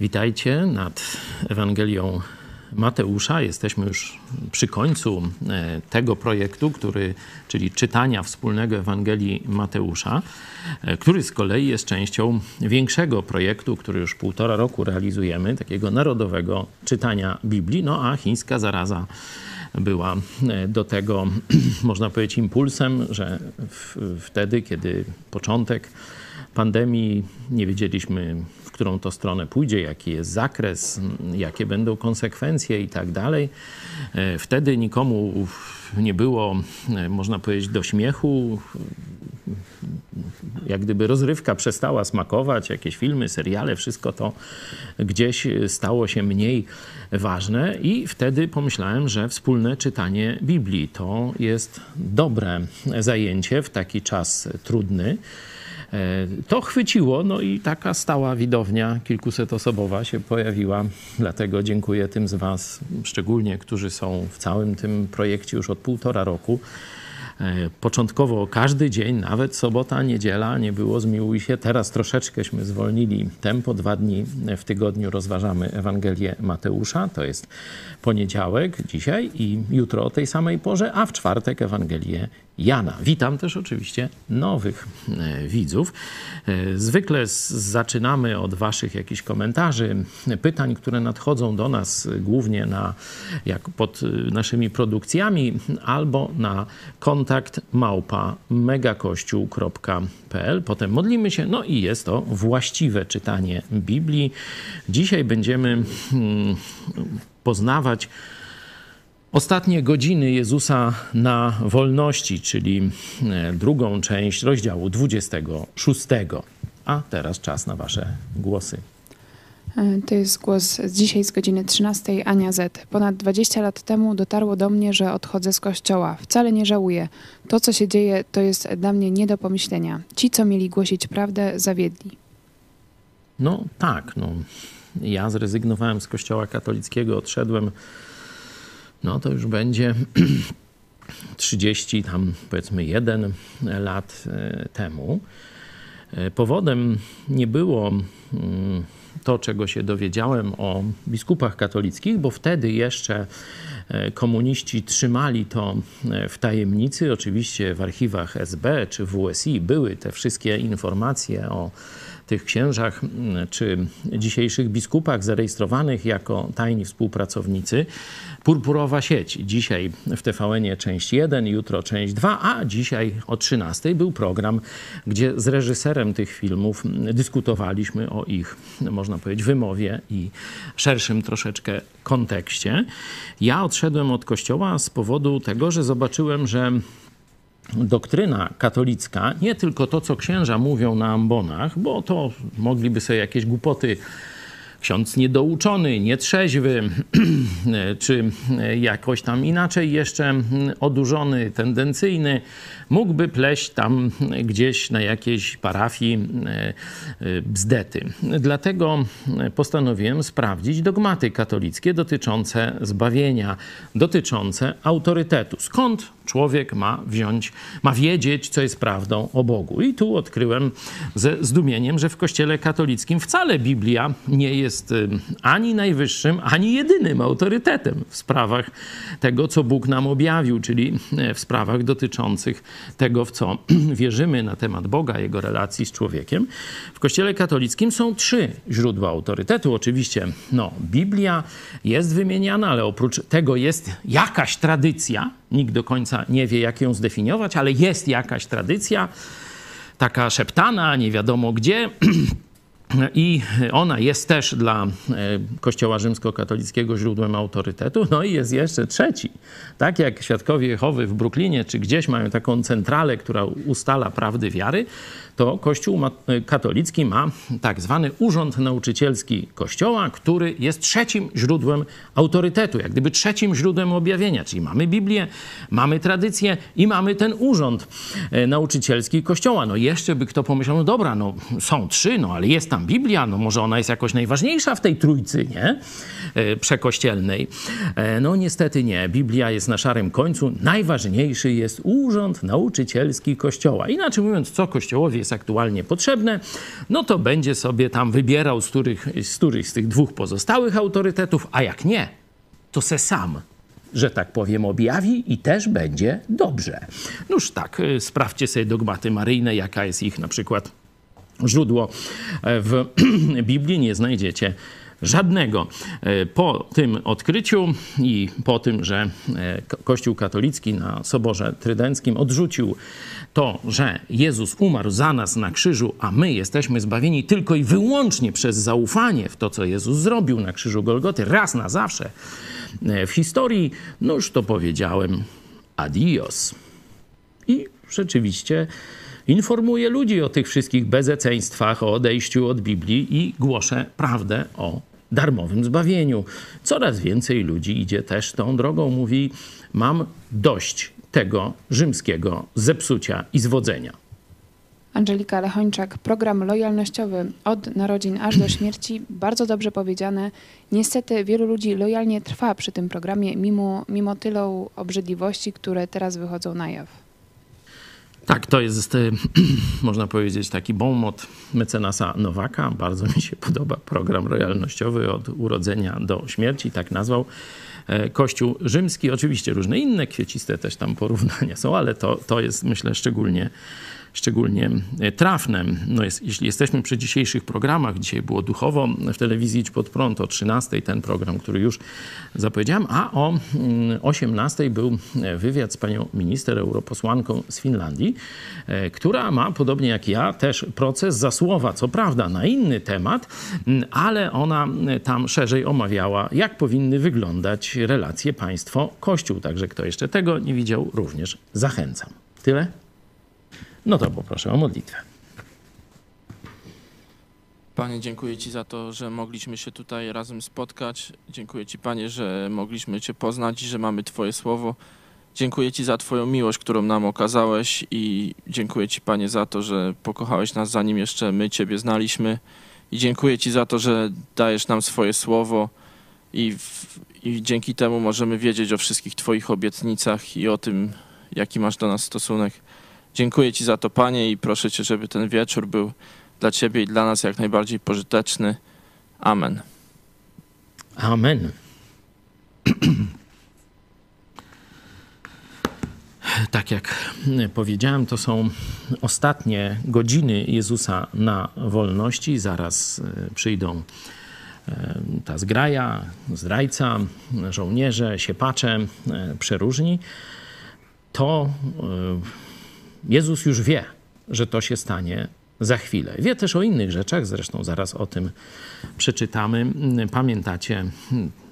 Witajcie nad Ewangelią Mateusza. Jesteśmy już przy końcu e, tego projektu, który, czyli czytania wspólnego Ewangelii Mateusza, e, który z kolei jest częścią większego projektu, który już półtora roku realizujemy, takiego narodowego czytania Biblii. No a chińska zaraza była e, do tego, można powiedzieć, impulsem, że w, wtedy, kiedy początek pandemii nie wiedzieliśmy, którą to stronę pójdzie, jaki jest zakres, jakie będą konsekwencje i tak dalej. E, wtedy nikomu nie było, e, można powiedzieć, do śmiechu. Jak gdyby rozrywka przestała smakować, jakieś filmy, seriale, wszystko to gdzieś stało się mniej ważne, i wtedy pomyślałem, że wspólne czytanie Biblii to jest dobre zajęcie w taki czas trudny. E, to chwyciło, no i taka stała widownia kilkusetosobowa się pojawiła. Dlatego dziękuję tym z Was, szczególnie którzy są w całym tym projekcie już od półtora roku. E, początkowo każdy dzień, nawet sobota, niedziela, nie było zmiłuj się. Teraz troszeczkęśmy zwolnili tempo. Dwa dni w tygodniu rozważamy Ewangelię Mateusza. To jest poniedziałek dzisiaj i jutro o tej samej porze, a w czwartek Ewangelię Jana. Witam też oczywiście nowych e, widzów. E, zwykle zaczynamy od Waszych jakichś komentarzy, pytań, które nadchodzą do nas głównie na, jak pod e, naszymi produkcjami albo na kontakt małpa megakościół.pl. Potem modlimy się, no i jest to właściwe czytanie Biblii. Dzisiaj będziemy hmm, poznawać Ostatnie godziny Jezusa na wolności, czyli e, drugą część rozdziału 26. A teraz czas na Wasze głosy. E, to jest głos dzisiaj z godziny 13 Ania Z. Ponad 20 lat temu dotarło do mnie, że odchodzę z kościoła. Wcale nie żałuję. To, co się dzieje, to jest dla mnie nie do pomyślenia. Ci, co mieli głosić prawdę, zawiedli. No tak, no. Ja zrezygnowałem z kościoła katolickiego, odszedłem no to już będzie 30 tam powiedzmy 1 lat e, temu. E, powodem nie było mm, to, czego się dowiedziałem o biskupach katolickich, bo wtedy jeszcze e, komuniści trzymali to w tajemnicy. Oczywiście w archiwach SB czy WSI były te wszystkie informacje o tych księżach czy dzisiejszych biskupach zarejestrowanych jako tajni współpracownicy. Purpurowa sieć. Dzisiaj w tvn część 1, jutro część 2, a dzisiaj o 13 był program, gdzie z reżyserem tych filmów dyskutowaliśmy o ich, można powiedzieć, wymowie i szerszym troszeczkę kontekście. Ja odszedłem od kościoła z powodu tego, że zobaczyłem, że doktryna katolicka, nie tylko to, co księża mówią na ambonach, bo to mogliby sobie jakieś głupoty ksiądz niedouczony, nietrzeźwy, czy jakoś tam inaczej jeszcze odurzony, tendencyjny, mógłby pleść tam gdzieś na jakiejś parafii e, e, bzdety. Dlatego postanowiłem sprawdzić dogmaty katolickie dotyczące zbawienia, dotyczące autorytetu. Skąd człowiek ma wziąć, ma wiedzieć, co jest prawdą o Bogu. I tu odkryłem ze zdumieniem, że w Kościele katolickim wcale Biblia nie jest y, ani najwyższym, ani jedynym autorytetem w sprawach tego, co Bóg nam objawił, czyli e, w sprawach dotyczących tego, w co wierzymy na temat Boga, jego relacji z człowiekiem. W Kościele katolickim są trzy źródła autorytetu. Oczywiście, no, Biblia jest wymieniana, ale oprócz tego jest jakaś tradycja, nikt do końca nie wie, jak ją zdefiniować, ale jest jakaś tradycja, taka szeptana, nie wiadomo gdzie. I ona jest też dla e, Kościoła rzymskokatolickiego źródłem autorytetu. No i jest jeszcze trzeci. Tak jak świadkowie Jehowy w Brooklynie czy gdzieś mają taką centralę, która ustala prawdy wiary, to Kościół katolicki ma tak zwany Urząd Nauczycielski Kościoła, który jest trzecim źródłem autorytetu, jak gdyby trzecim źródłem objawienia. Czyli mamy Biblię, mamy tradycję i mamy ten Urząd e, Nauczycielski Kościoła. No jeszcze by kto pomyślał, no dobra, no są trzy, no ale jest tam tam Biblia, no może ona jest jakoś najważniejsza w tej trójcy, nie? E, przekościelnej. E, no niestety nie. Biblia jest na szarym końcu. Najważniejszy jest urząd nauczycielski Kościoła. Inaczej mówiąc, co Kościołowi jest aktualnie potrzebne, no to będzie sobie tam wybierał z których z, których z tych dwóch pozostałych autorytetów, a jak nie, to se sam że tak powiem, objawi i też będzie dobrze. Noż tak, y, sprawdźcie sobie dogmaty maryjne, jaka jest ich na przykład źródło e, w Biblii, nie znajdziecie żadnego. E, po tym odkryciu i po tym, że e, Kościół katolicki na Soborze Trydenckim odrzucił to, że Jezus umarł za nas na krzyżu, a my jesteśmy zbawieni tylko i wyłącznie przez zaufanie w to, co Jezus zrobił na krzyżu Golgoty, raz na zawsze w historii, no już to powiedziałem, adios. I rzeczywiście informuję ludzi o tych wszystkich bezeceństwach, o odejściu od Biblii i głoszę prawdę o darmowym zbawieniu. Coraz więcej ludzi idzie też tą drogą, mówi: Mam dość tego rzymskiego zepsucia i zwodzenia. Angelika Lechończak, program lojalnościowy od narodzin aż do śmierci, bardzo dobrze powiedziane. Niestety wielu ludzi lojalnie trwa przy tym programie, mimo, mimo tylu obrzydliwości, które teraz wychodzą na jaw. Tak, to jest, można powiedzieć, taki bonmot mecenasa Nowaka. Bardzo mi się podoba program lojalnościowy od urodzenia do śmierci, tak nazwał. E, Kościół rzymski, oczywiście różne inne kwieciste też tam porównania są, ale to, to jest myślę szczególnie szczególnie e, trafne. No jest, jeśli jesteśmy przy dzisiejszych programach, dzisiaj było duchowo w telewizji Idź Pod Prąd o 13 ten program, który już zapowiedziałem, a o 18 mm, był e, wywiad z panią minister, europosłanką z Finlandii, e, która ma, podobnie jak ja, też proces za słowa, co prawda na inny temat, mm, ale ona tam szerzej omawiała, jak powinny wyglądać relacje państwo-kościół. Także kto jeszcze tego nie widział, również zachęcam. Tyle? No to poproszę o modlitwę. Panie, dziękuję Ci za to, że mogliśmy się tutaj razem spotkać. Dziękuję Ci, Panie, że mogliśmy Cię poznać i że mamy Twoje słowo. Dziękuję Ci za Twoją miłość, którą nam okazałeś i dziękuję Ci, Panie, za to, że pokochałeś nas zanim jeszcze my Ciebie znaliśmy. I dziękuję Ci za to, że dajesz nam swoje słowo i, w, i dzięki temu możemy wiedzieć o wszystkich Twoich obietnicach i o tym, jaki masz do nas stosunek. Dziękuję Ci za to, Panie, i proszę Cię, żeby ten wieczór był dla Ciebie i dla nas jak najbardziej pożyteczny. Amen. Amen. Tak jak powiedziałem, to są ostatnie godziny Jezusa na wolności. Zaraz e, przyjdą e, ta zgraja, zdrajca, żołnierze, siepacze, e, przeróżni. To Jezus już wie, że to się stanie za chwilę. Wie też o innych rzeczach, zresztą zaraz o tym przeczytamy. Pamiętacie,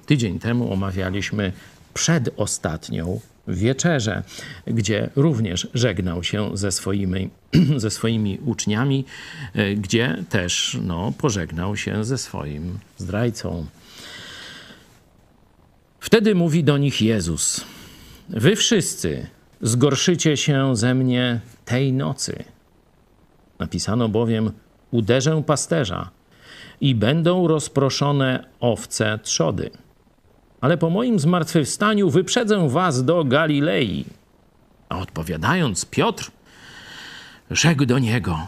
tydzień temu omawialiśmy przedostatnią wieczerzę, gdzie również żegnał się ze swoimi, ze swoimi uczniami, gdzie też no, pożegnał się ze swoim zdrajcą. Wtedy mówi do nich Jezus: Wy wszyscy zgorszycie się ze mnie tej nocy. Napisano bowiem: Uderzę pasterza i będą rozproszone owce trzody. Ale po moim zmartwychwstaniu wyprzedzę was do Galilei. A odpowiadając, Piotr rzekł do niego: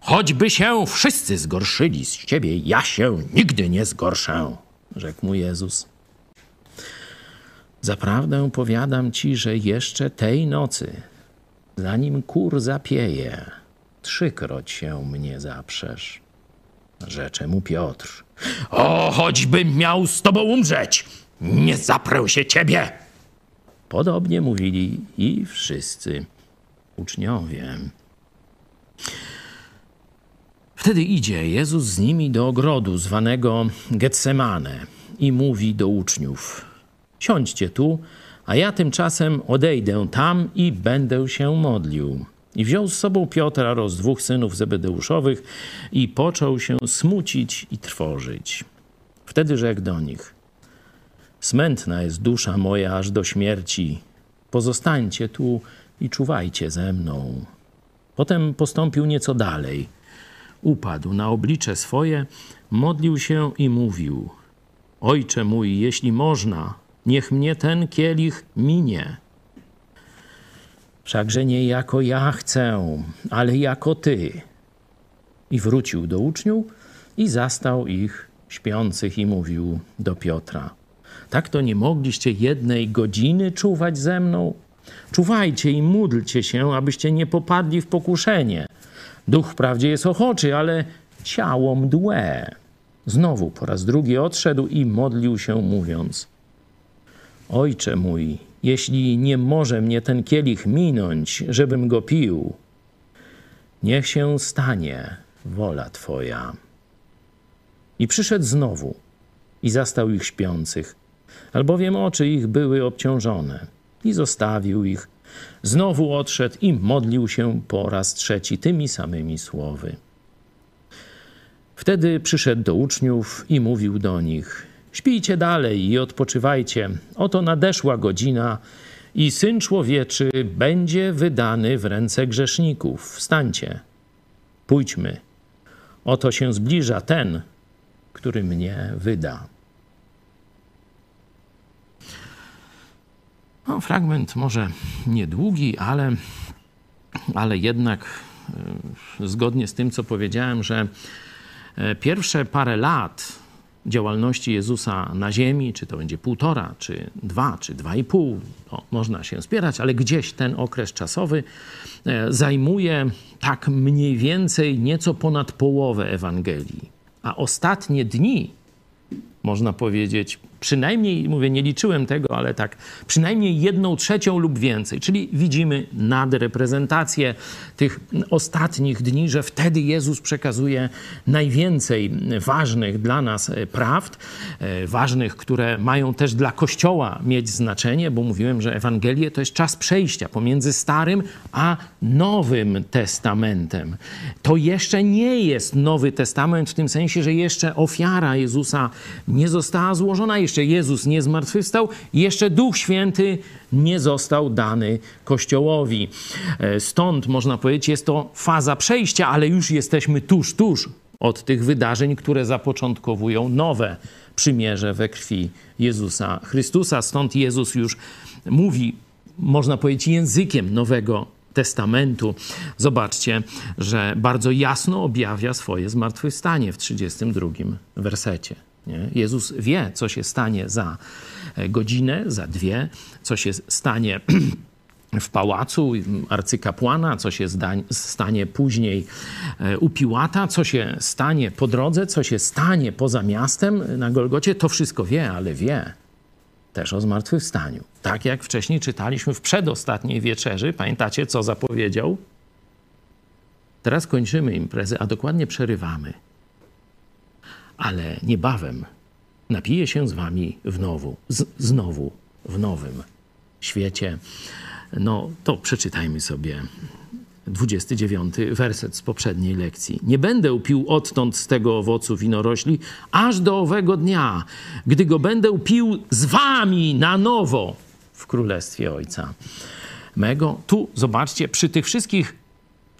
Choćby się wszyscy zgorszyli z ciebie, ja się nigdy nie zgorszę, rzekł mu Jezus. Zaprawdę powiadam ci, że jeszcze tej nocy, zanim kur zapieje, trzykroć się mnie zaprzesz. Rzecze mu Piotr. O, choćbym miał z tobą umrzeć, nie zaprę się ciebie. Podobnie mówili i wszyscy uczniowie. Wtedy idzie Jezus z nimi do ogrodu zwanego Getsemane i mówi do uczniów: Siądźcie tu, a ja tymczasem odejdę tam i będę się modlił. I wziął z sobą Piotra oraz dwóch synów Zebedeuszowych i począł się smucić i trwożyć. Wtedy rzekł do nich: Smętna jest dusza moja aż do śmierci. Pozostańcie tu i czuwajcie ze mną. Potem postąpił nieco dalej. upadł na oblicze swoje, modlił się i mówił: Ojcze mój, jeśli można, niech mnie ten kielich minie. Wszakże nie jako ja chcę, ale jako ty. I wrócił do uczniów i zastał ich śpiących i mówił do Piotra: Tak to nie mogliście jednej godziny czuwać ze mną? Czuwajcie i módlcie się, abyście nie popadli w pokuszenie. Duch wprawdzie jest ochoczy, ale ciało mdłe. Znowu po raz drugi odszedł i modlił się, mówiąc: Ojcze mój, jeśli nie może mnie ten kielich minąć, żebym go pił, niech się stanie wola Twoja. I przyszedł znowu i zastał ich śpiących, albowiem oczy ich były obciążone, i zostawił ich. Znowu odszedł i modlił się po raz trzeci tymi samymi słowy. Wtedy przyszedł do uczniów i mówił do nich: Śpijcie dalej i odpoczywajcie. Oto nadeszła godzina i syn człowieczy będzie wydany w ręce grzeszników. Wstańcie, pójdźmy. Oto się zbliża ten, który mnie wyda. No, fragment może niedługi, ale, ale jednak e, zgodnie z tym, co powiedziałem, że e, pierwsze parę lat działalności Jezusa na ziemi, czy to będzie półtora, czy dwa, czy dwa i pół, można się spierać, ale gdzieś ten okres czasowy e, zajmuje tak mniej więcej nieco ponad połowę Ewangelii. A ostatnie dni, można powiedzieć, przynajmniej, mówię, nie liczyłem tego, ale tak, przynajmniej jedną trzecią lub więcej. Czyli widzimy nadreprezentację tych ostatnich dni, że wtedy Jezus przekazuje najwięcej ważnych dla nas e, prawd, e, ważnych, które mają też dla Kościoła mieć znaczenie, bo mówiłem, że Ewangelie to jest czas przejścia pomiędzy Starym a Nowym Testamentem. To jeszcze nie jest Nowy Testament w tym sensie, że jeszcze ofiara Jezusa nie została złożona, jeszcze Jezus nie zmartwychwstał, jeszcze Duch Święty nie został dany Kościołowi. E, stąd można powiedzieć, jest to faza przejścia, ale już jesteśmy tuż, tuż od tych wydarzeń, które zapoczątkowują nowe przymierze we krwi Jezusa Chrystusa. Stąd Jezus już mówi, można powiedzieć, językiem Nowego Testamentu. Zobaczcie, że bardzo jasno objawia swoje zmartwychwstanie w 32 wersecie. Nie? Jezus wie, co się stanie za e, godzinę, za dwie, co się stanie w pałacu arcykapłana, co się stanie później e, u Piłata, co się stanie po drodze, co się stanie poza miastem na Golgocie, to wszystko wie, ale wie też o zmartwychwstaniu. Tak jak wcześniej czytaliśmy w przedostatniej wieczerzy, pamiętacie, co zapowiedział? Teraz kończymy imprezę, a dokładnie przerywamy ale niebawem napiję się z wami w nowu, z, znowu w nowym świecie. No to przeczytajmy sobie 29 werset z poprzedniej lekcji. Nie będę upił odtąd z tego owocu winorośli, aż do owego dnia, gdy go będę pił z wami na nowo w Królestwie Ojca mego. Tu, zobaczcie, przy tych wszystkich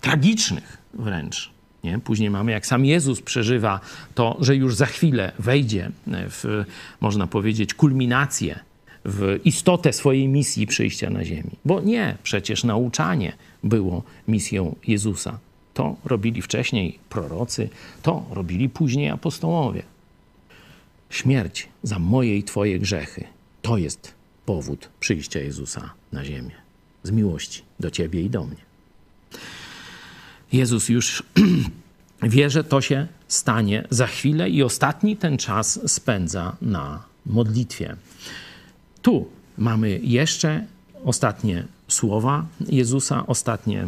tragicznych wręcz nie? Później mamy, jak sam Jezus przeżywa to, że już za chwilę wejdzie w, można powiedzieć, kulminację, w istotę swojej misji przyjścia na ziemi. Bo nie, przecież nauczanie było misją Jezusa. To robili wcześniej prorocy, to robili później apostołowie. Śmierć za moje i Twoje grzechy to jest powód przyjścia Jezusa na ziemię. Z miłości do Ciebie i do mnie. Jezus już wie, że to się stanie za chwilę i ostatni ten czas spędza na modlitwie. Tu mamy jeszcze ostatnie słowa Jezusa, ostatnie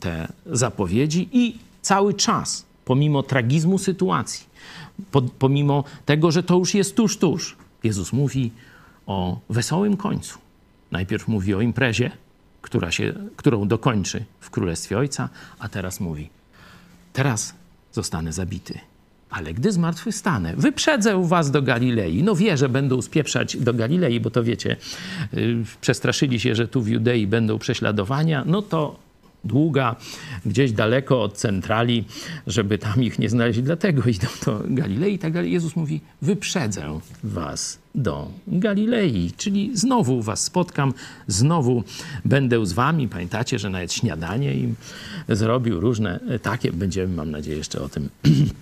te zapowiedzi i cały czas, pomimo tragizmu sytuacji, pomimo tego, że to już jest tuż, tuż, Jezus mówi o wesołym końcu. Najpierw mówi o imprezie, która się, którą dokończy w Królestwie Ojca, a teraz mówi: Teraz zostanę zabity. Ale gdy zmartwychwstanę, wyprzedzę was do Galilei. No wie, że będą spieprzać do Galilei, bo to wiecie, yy, przestraszyli się, że tu w Judei będą prześladowania. No to długa, gdzieś daleko od centrali, żeby tam ich nie znaleźć, dlatego idą do Galilei i tak dalej. Jezus mówi, wyprzedzę was do Galilei, czyli znowu was spotkam, znowu będę z wami. Pamiętacie, że nawet śniadanie im zrobił, różne takie. Będziemy, mam nadzieję, jeszcze o tym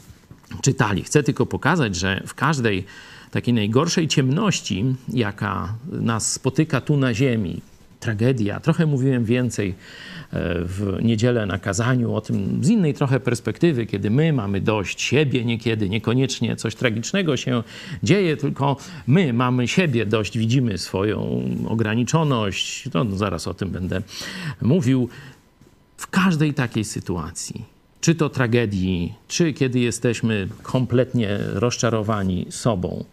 czytali. Chcę tylko pokazać, że w każdej takiej najgorszej ciemności, jaka nas spotyka tu na ziemi, tragedia. Trochę mówiłem więcej w niedzielę na kazaniu o tym z innej trochę perspektywy, kiedy my mamy dość siebie niekiedy, niekoniecznie coś tragicznego się dzieje, tylko my mamy siebie dość, widzimy swoją ograniczoność. No, zaraz o tym będę mówił. W każdej takiej sytuacji, czy to tragedii, czy kiedy jesteśmy kompletnie rozczarowani sobą,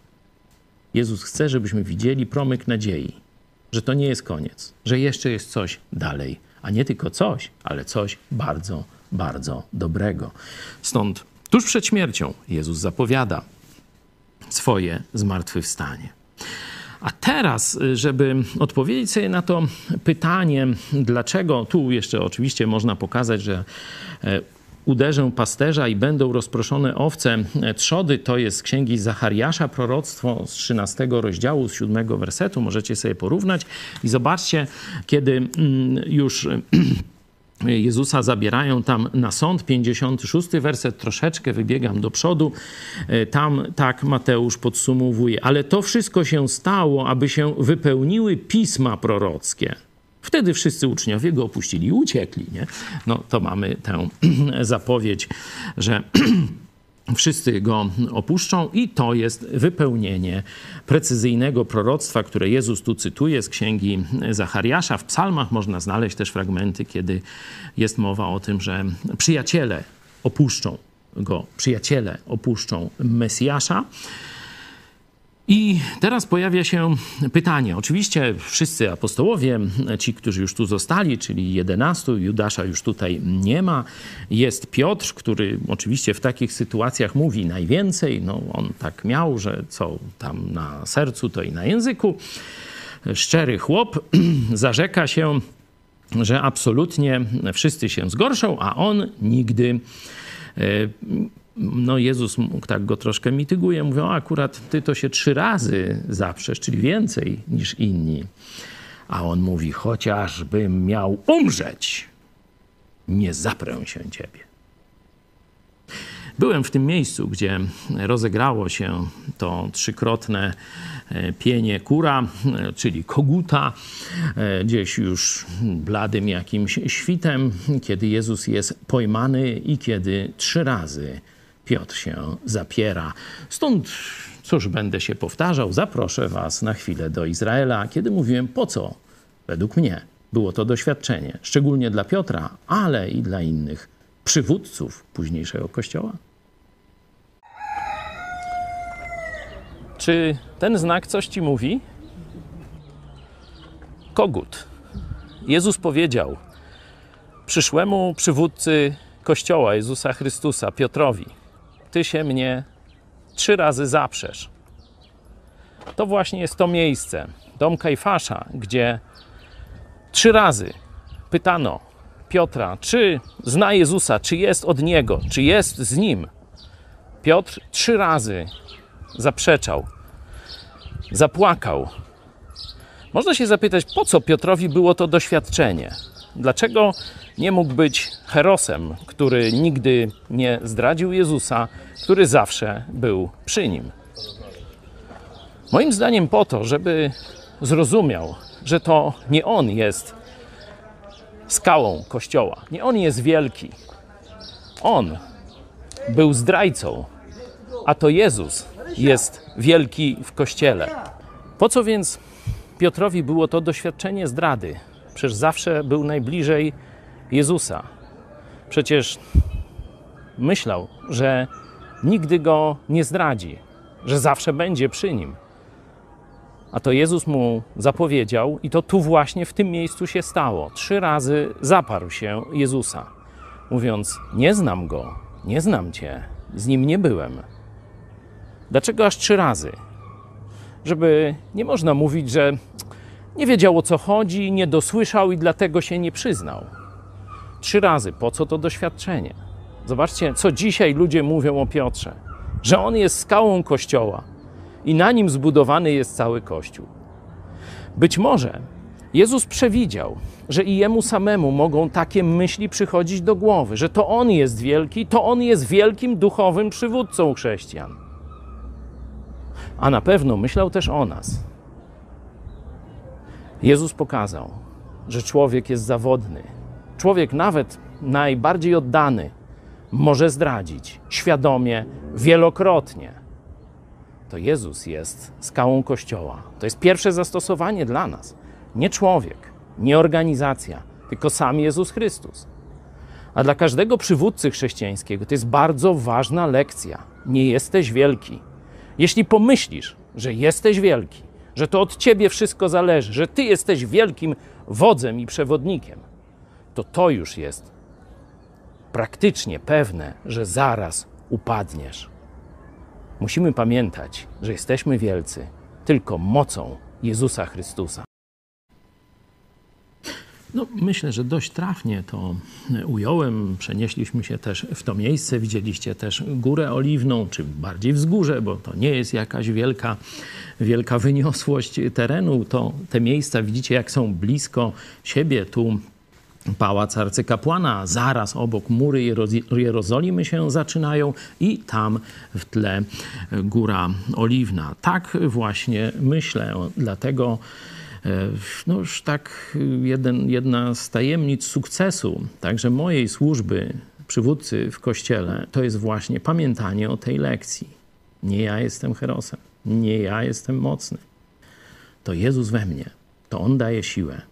Jezus chce, żebyśmy widzieli promyk nadziei że to nie jest koniec, że jeszcze jest coś dalej, a nie tylko coś, ale coś bardzo, bardzo dobrego. Stąd tuż przed śmiercią Jezus zapowiada swoje zmartwychwstanie. A teraz, żeby odpowiedzieć sobie na to pytanie, dlaczego, tu jeszcze oczywiście można pokazać, że e, uderzę pasterza i będą rozproszone owce trzody. To jest z księgi Zachariasza, proroctwo z 13 rozdziału, z 7 wersetu. Możecie sobie porównać i zobaczcie, kiedy mm, już Jezusa zabierają tam na sąd, 56 werset, troszeczkę wybiegam do przodu. Tam tak Mateusz podsumowuje, ale to wszystko się stało, aby się wypełniły pisma prorockie. Wtedy wszyscy uczniowie go opuścili i uciekli. Nie? No to mamy tę zapowiedź, że wszyscy go opuszczą, i to jest wypełnienie precyzyjnego proroctwa, które Jezus tu cytuje z księgi Zachariasza. W psalmach można znaleźć też fragmenty, kiedy jest mowa o tym, że przyjaciele opuszczą go, przyjaciele opuszczą Mesjasza. I teraz pojawia się pytanie. Oczywiście wszyscy apostołowie, ci, którzy już tu zostali, czyli 11, Judasza już tutaj nie ma. Jest Piotr, który oczywiście w takich sytuacjach mówi najwięcej. No, on tak miał, że co tam na sercu, to i na języku. Szczery chłop zarzeka się, że absolutnie wszyscy się zgorszą, a on nigdy e, no Jezus tak go troszkę mityguje, mówią, akurat ty to się trzy razy zaprzesz, czyli więcej niż inni. A on mówi, chociażbym miał umrzeć, nie zaprę się ciebie. Byłem w tym miejscu, gdzie rozegrało się to trzykrotne e, pienie kura, e, czyli koguta, e, gdzieś już bladym jakimś świtem, kiedy Jezus jest pojmany i kiedy trzy razy Piotr się zapiera. Stąd, cóż, będę się powtarzał, zaproszę Was na chwilę do Izraela, kiedy mówiłem po co, według mnie, było to doświadczenie, szczególnie dla Piotra, ale i dla innych przywódców późniejszego kościoła. Czy ten znak coś ci mówi? Kogut. Jezus powiedział przyszłemu przywódcy Kościoła Jezusa Chrystusa, Piotrowi: ty się mnie trzy razy zaprzesz. To właśnie jest to miejsce, dom Kajfasza, gdzie trzy razy pytano Piotra, czy zna Jezusa, czy jest od Niego, czy jest z Nim. Piotr trzy razy zaprzeczał, zapłakał. Można się zapytać, po co Piotrowi było to doświadczenie? Dlaczego nie mógł być herosem, który nigdy nie zdradził Jezusa, który zawsze był przy nim? Moim zdaniem po to, żeby zrozumiał, że to nie on jest skałą kościoła, nie on jest wielki. On był zdrajcą, a to Jezus jest wielki w kościele. Po co więc Piotrowi było to doświadczenie zdrady? Przecież zawsze był najbliżej Jezusa. Przecież myślał, że nigdy go nie zdradzi, że zawsze będzie przy nim. A to Jezus mu zapowiedział, i to tu właśnie w tym miejscu się stało. Trzy razy zaparł się Jezusa, mówiąc: Nie znam go, nie znam cię, z nim nie byłem. Dlaczego aż trzy razy? Żeby nie można mówić, że nie wiedział o co chodzi, nie dosłyszał i dlatego się nie przyznał. trzy razy. Po co to doświadczenie? Zobaczcie, co dzisiaj ludzie mówią o Piotrze. Że on jest skałą kościoła i na nim zbudowany jest cały kościół. Być może Jezus przewidział, że i jemu samemu mogą takie myśli przychodzić do głowy, że to on jest wielki, to on jest wielkim duchowym przywódcą chrześcijan. A na pewno myślał też o nas. Jezus pokazał, że człowiek jest zawodny. Człowiek, nawet najbardziej oddany, może zdradzić świadomie, wielokrotnie. To Jezus jest skałą Kościoła. To jest pierwsze zastosowanie dla nas. Nie człowiek, nie organizacja, tylko sam Jezus Chrystus. A dla każdego przywódcy chrześcijańskiego to jest bardzo ważna lekcja. Nie jesteś wielki. Jeśli pomyślisz, że jesteś wielki, że to od ciebie wszystko zależy, że ty jesteś wielkim wodzem i przewodnikiem, to to już jest praktycznie pewne, że zaraz upadniesz. Musimy pamiętać, że jesteśmy wielcy tylko mocą Jezusa Chrystusa. No, myślę, że dość trafnie to ująłem. Przenieśliśmy się też w to miejsce. Widzieliście też Górę Oliwną, czy bardziej wzgórze, bo to nie jest jakaś wielka, wielka wyniosłość terenu. To te miejsca widzicie, jak są blisko siebie. Tu Pałac Arcykapłana, zaraz obok mury Jerozolimy się zaczynają i tam w tle Góra Oliwna. Tak właśnie myślę, dlatego no już tak jeden, jedna z tajemnic sukcesu także mojej służby przywódcy w kościele to jest właśnie pamiętanie o tej lekcji. Nie ja jestem herosem, nie ja jestem mocny. To Jezus we mnie, to On daje siłę.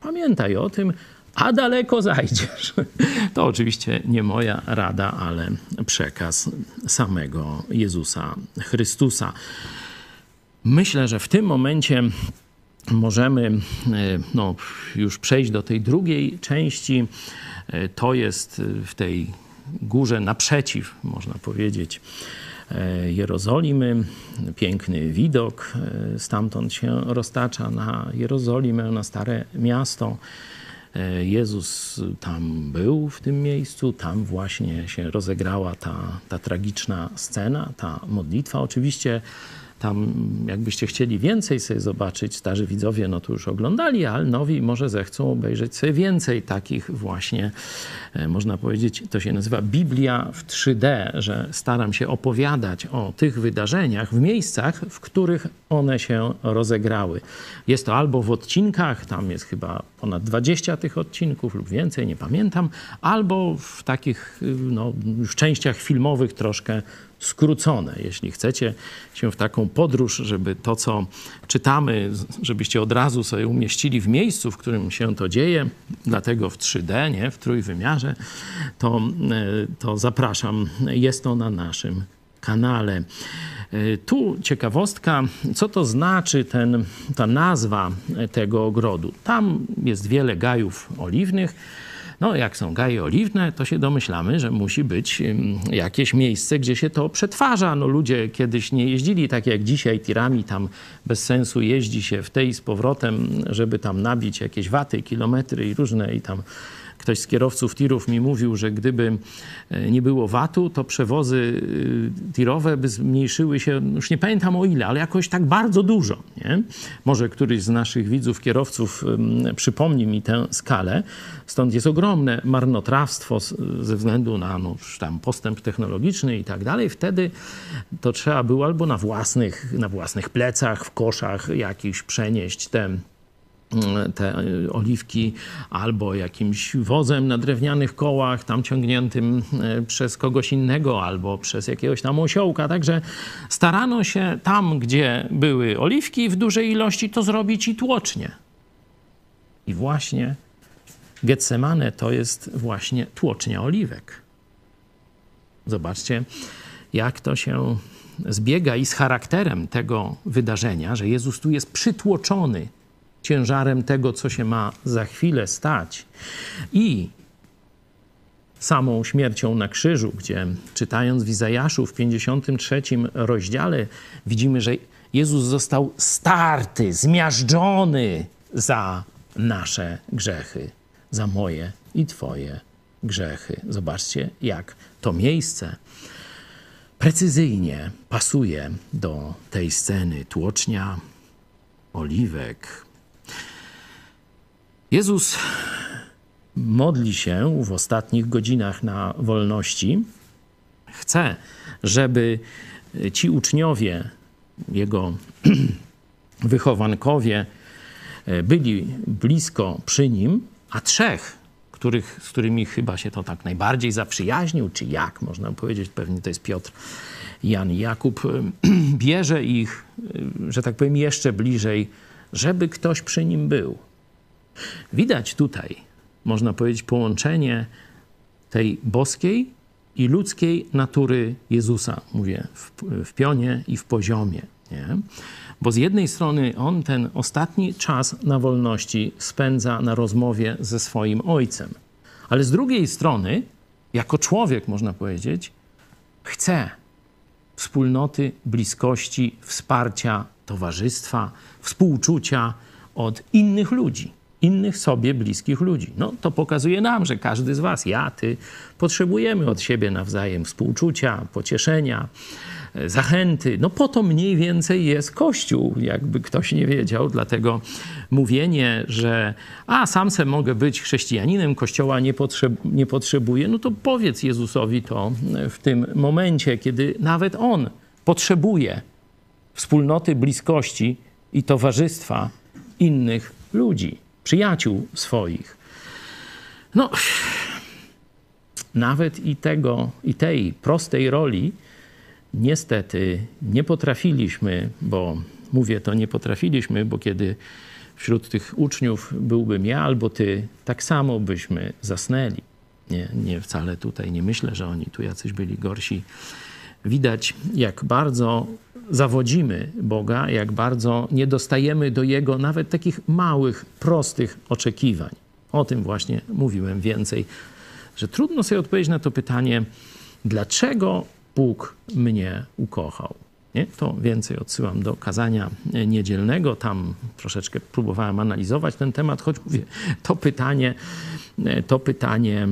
Pamiętaj o tym, a daleko zajdziesz. To oczywiście nie moja rada, ale przekaz samego Jezusa Chrystusa. Myślę, że w tym momencie możemy e, no, już przejść do tej drugiej części. E, to jest w tej górze naprzeciw, można powiedzieć, e, Jerozolimy. Piękny widok stamtąd się roztacza na Jerozolimę, na Stare Miasto. Jezus tam był w tym miejscu, tam właśnie się rozegrała ta, ta tragiczna scena, ta modlitwa. Oczywiście tam, jakbyście chcieli więcej sobie zobaczyć, starzy widzowie no to już oglądali, ale nowi może zechcą obejrzeć sobie więcej takich właśnie, e, można powiedzieć, to się nazywa Biblia w 3D, że staram się opowiadać o tych wydarzeniach w miejscach, w których one się rozegrały. Jest to albo w odcinkach, tam jest chyba ponad 20 tych odcinków lub więcej, nie pamiętam, albo w takich no, już częściach filmowych troszkę skrócone. Jeśli chcecie się w taką podróż, żeby to, co czytamy, żebyście od razu sobie umieścili w miejscu, w którym się to dzieje, dlatego w 3D, nie, w trójwymiarze, to, e, to zapraszam. Jest to na naszym kanale. E, tu ciekawostka, co to znaczy ten, ta nazwa tego ogrodu. Tam jest wiele gajów oliwnych no, jak są gaje oliwne, to się domyślamy, że musi być jakieś miejsce, gdzie się to przetwarza. No, ludzie kiedyś nie jeździli tak jak dzisiaj tirami, tam bez sensu jeździ się w tej z powrotem, żeby tam nabić jakieś waty, kilometry i różne i tam Ktoś z kierowców tirów mi mówił, że gdyby e, nie było VAT-u, to przewozy e, tirowe by zmniejszyły się, już nie pamiętam o ile, ale jakoś tak bardzo dużo. Nie? Może któryś z naszych widzów, kierowców przypomni mi tę skalę. Stąd jest ogromne marnotrawstwo ze względu na no, tam postęp technologiczny i tak dalej. Wtedy to trzeba było albo na własnych, na własnych plecach, w koszach jakiś przenieść te te oliwki albo jakimś wozem na drewnianych kołach, tam ciągniętym e, przez kogoś innego albo przez jakiegoś tam osiołka. Także starano się tam, gdzie były oliwki w dużej ilości, to zrobić i tłocznie. I właśnie Getsemane to jest właśnie tłocznia oliwek. Zobaczcie, jak to się zbiega i z charakterem tego wydarzenia, że Jezus tu jest przytłoczony ciężarem tego, co się ma za chwilę stać. I samą śmiercią na krzyżu, gdzie czytając w Izajaszu w 53 rozdziale widzimy, że Jezus został starty, zmiażdżony za nasze grzechy, za moje i Twoje grzechy. Zobaczcie, jak to miejsce precyzyjnie pasuje do tej sceny tłocznia, oliwek. Jezus modli się w ostatnich godzinach na wolności. Chce, żeby ci uczniowie, jego wychowankowie byli blisko przy nim, a trzech, których, z którymi chyba się to tak najbardziej zaprzyjaźnił, czy jak można powiedzieć, pewnie to jest Piotr, Jan i Jakub, bierze ich, że tak powiem, jeszcze bliżej, żeby ktoś przy nim był. Widać tutaj, można powiedzieć, połączenie tej boskiej i ludzkiej natury Jezusa, mówię, w, w pionie i w poziomie. Nie? Bo z jednej strony on ten ostatni czas na wolności spędza na rozmowie ze swoim ojcem, ale z drugiej strony, jako człowiek, można powiedzieć, chce wspólnoty, bliskości, wsparcia, towarzystwa, współczucia od innych ludzi innych sobie bliskich ludzi. No to pokazuje nam, że każdy z Was, ja, Ty, potrzebujemy od siebie nawzajem współczucia, pocieszenia, e, zachęty. No po to mniej więcej jest Kościół, jakby ktoś nie wiedział. Dlatego mówienie, że a sam se mogę być chrześcijaninem, Kościoła nie, potrzeb nie potrzebuję, no to powiedz Jezusowi to w tym momencie, kiedy nawet On potrzebuje wspólnoty, bliskości i towarzystwa innych ludzi przyjaciół swoich. No, nawet i tego, i tej prostej roli niestety nie potrafiliśmy, bo mówię to nie potrafiliśmy, bo kiedy wśród tych uczniów byłbym ja albo ty, tak samo byśmy zasnęli. Nie, nie wcale tutaj nie myślę, że oni tu jacyś byli gorsi. Widać, jak bardzo zawodzimy Boga, jak bardzo nie dostajemy do Jego nawet takich małych, prostych oczekiwań. O tym właśnie mówiłem więcej, że trudno sobie odpowiedzieć na to pytanie, dlaczego Bóg mnie ukochał. Nie? To więcej odsyłam do kazania niedzielnego. Tam troszeczkę próbowałem analizować ten temat, choć mówię, to pytanie, to pytanie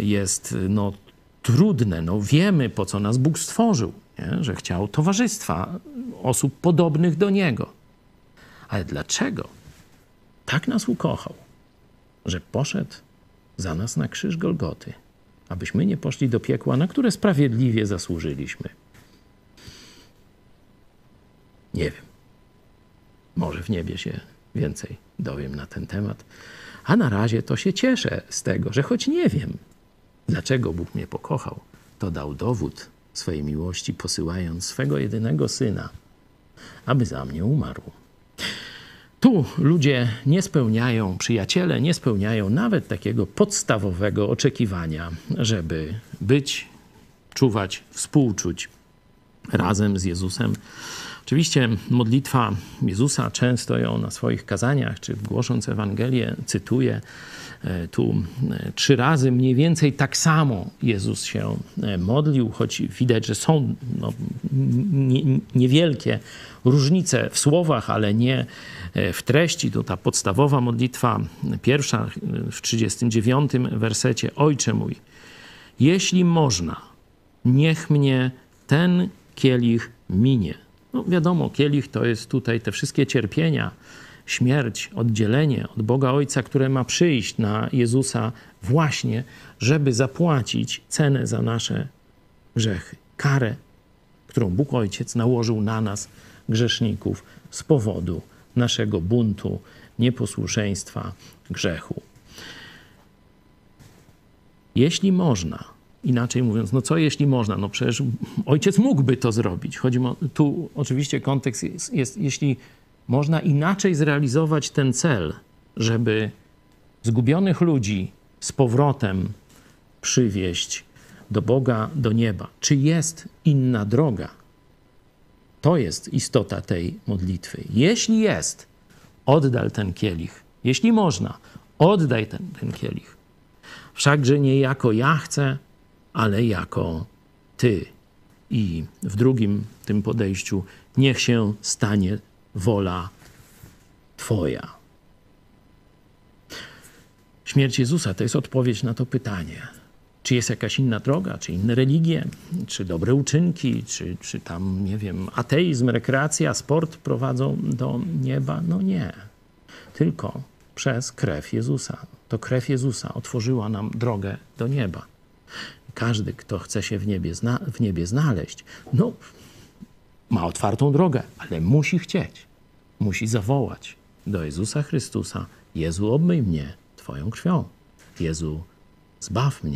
jest no, trudne. No, wiemy, po co nas Bóg stworzył nie? że chciał towarzystwa osób podobnych do niego. Ale dlaczego tak nas ukochał, że poszedł za nas na krzyż Golgoty, abyśmy nie poszli do piekła, na które sprawiedliwie zasłużyliśmy? Nie wiem. Może w niebie się więcej dowiem na ten temat. A na razie to się cieszę z tego, że choć nie wiem, dlaczego Bóg mnie pokochał, to dał dowód swej miłości, posyłając swego jedynego syna, aby za mnie umarł. Tu ludzie nie spełniają, przyjaciele nie spełniają nawet takiego podstawowego oczekiwania, żeby być, czuwać, współczuć razem z Jezusem. Oczywiście modlitwa Jezusa, często ją na swoich kazaniach czy głosząc Ewangelię cytuję. E, tu e, trzy razy mniej więcej tak samo Jezus się e, modlił, choć widać, że są no, nie, niewielkie różnice w słowach, ale nie w treści. To ta podstawowa modlitwa, pierwsza w 39 wersecie. Ojcze mój, jeśli można, niech mnie ten kielich minie. No wiadomo, kielich to jest tutaj te wszystkie cierpienia, śmierć, oddzielenie od Boga Ojca, które ma przyjść na Jezusa właśnie, żeby zapłacić cenę za nasze grzechy, karę, którą Bóg Ojciec nałożył na nas, grzeszników, z powodu naszego buntu, nieposłuszeństwa, grzechu. Jeśli można, inaczej mówiąc, no co jeśli można? No przecież ojciec mógłby to zrobić. Chodzi o, tu oczywiście kontekst jest, jest jeśli można inaczej zrealizować ten cel, żeby zgubionych ludzi z powrotem przywieść do Boga, do nieba. Czy jest inna droga? To jest istota tej modlitwy. Jeśli jest, oddal ten kielich. Jeśli można, oddaj ten, ten kielich. Wszakże nie jako ja chcę, ale jako Ty. I w drugim tym podejściu niech się stanie wola Twoja. Śmierć Jezusa to jest odpowiedź na to pytanie. Czy jest jakaś inna droga, czy inne religie, czy dobre uczynki, czy, czy tam, nie wiem, ateizm, rekreacja, sport prowadzą do nieba? No nie. Tylko przez krew Jezusa. To krew Jezusa otworzyła nam drogę do nieba. Każdy, kto chce się w niebie, zna- w niebie znaleźć, no, ma otwartą drogę, ale musi chcieć. Musi zawołać do Jezusa Chrystusa: Jezu, obmyj mnie Twoją krwią. Jezu, zbaw mnie.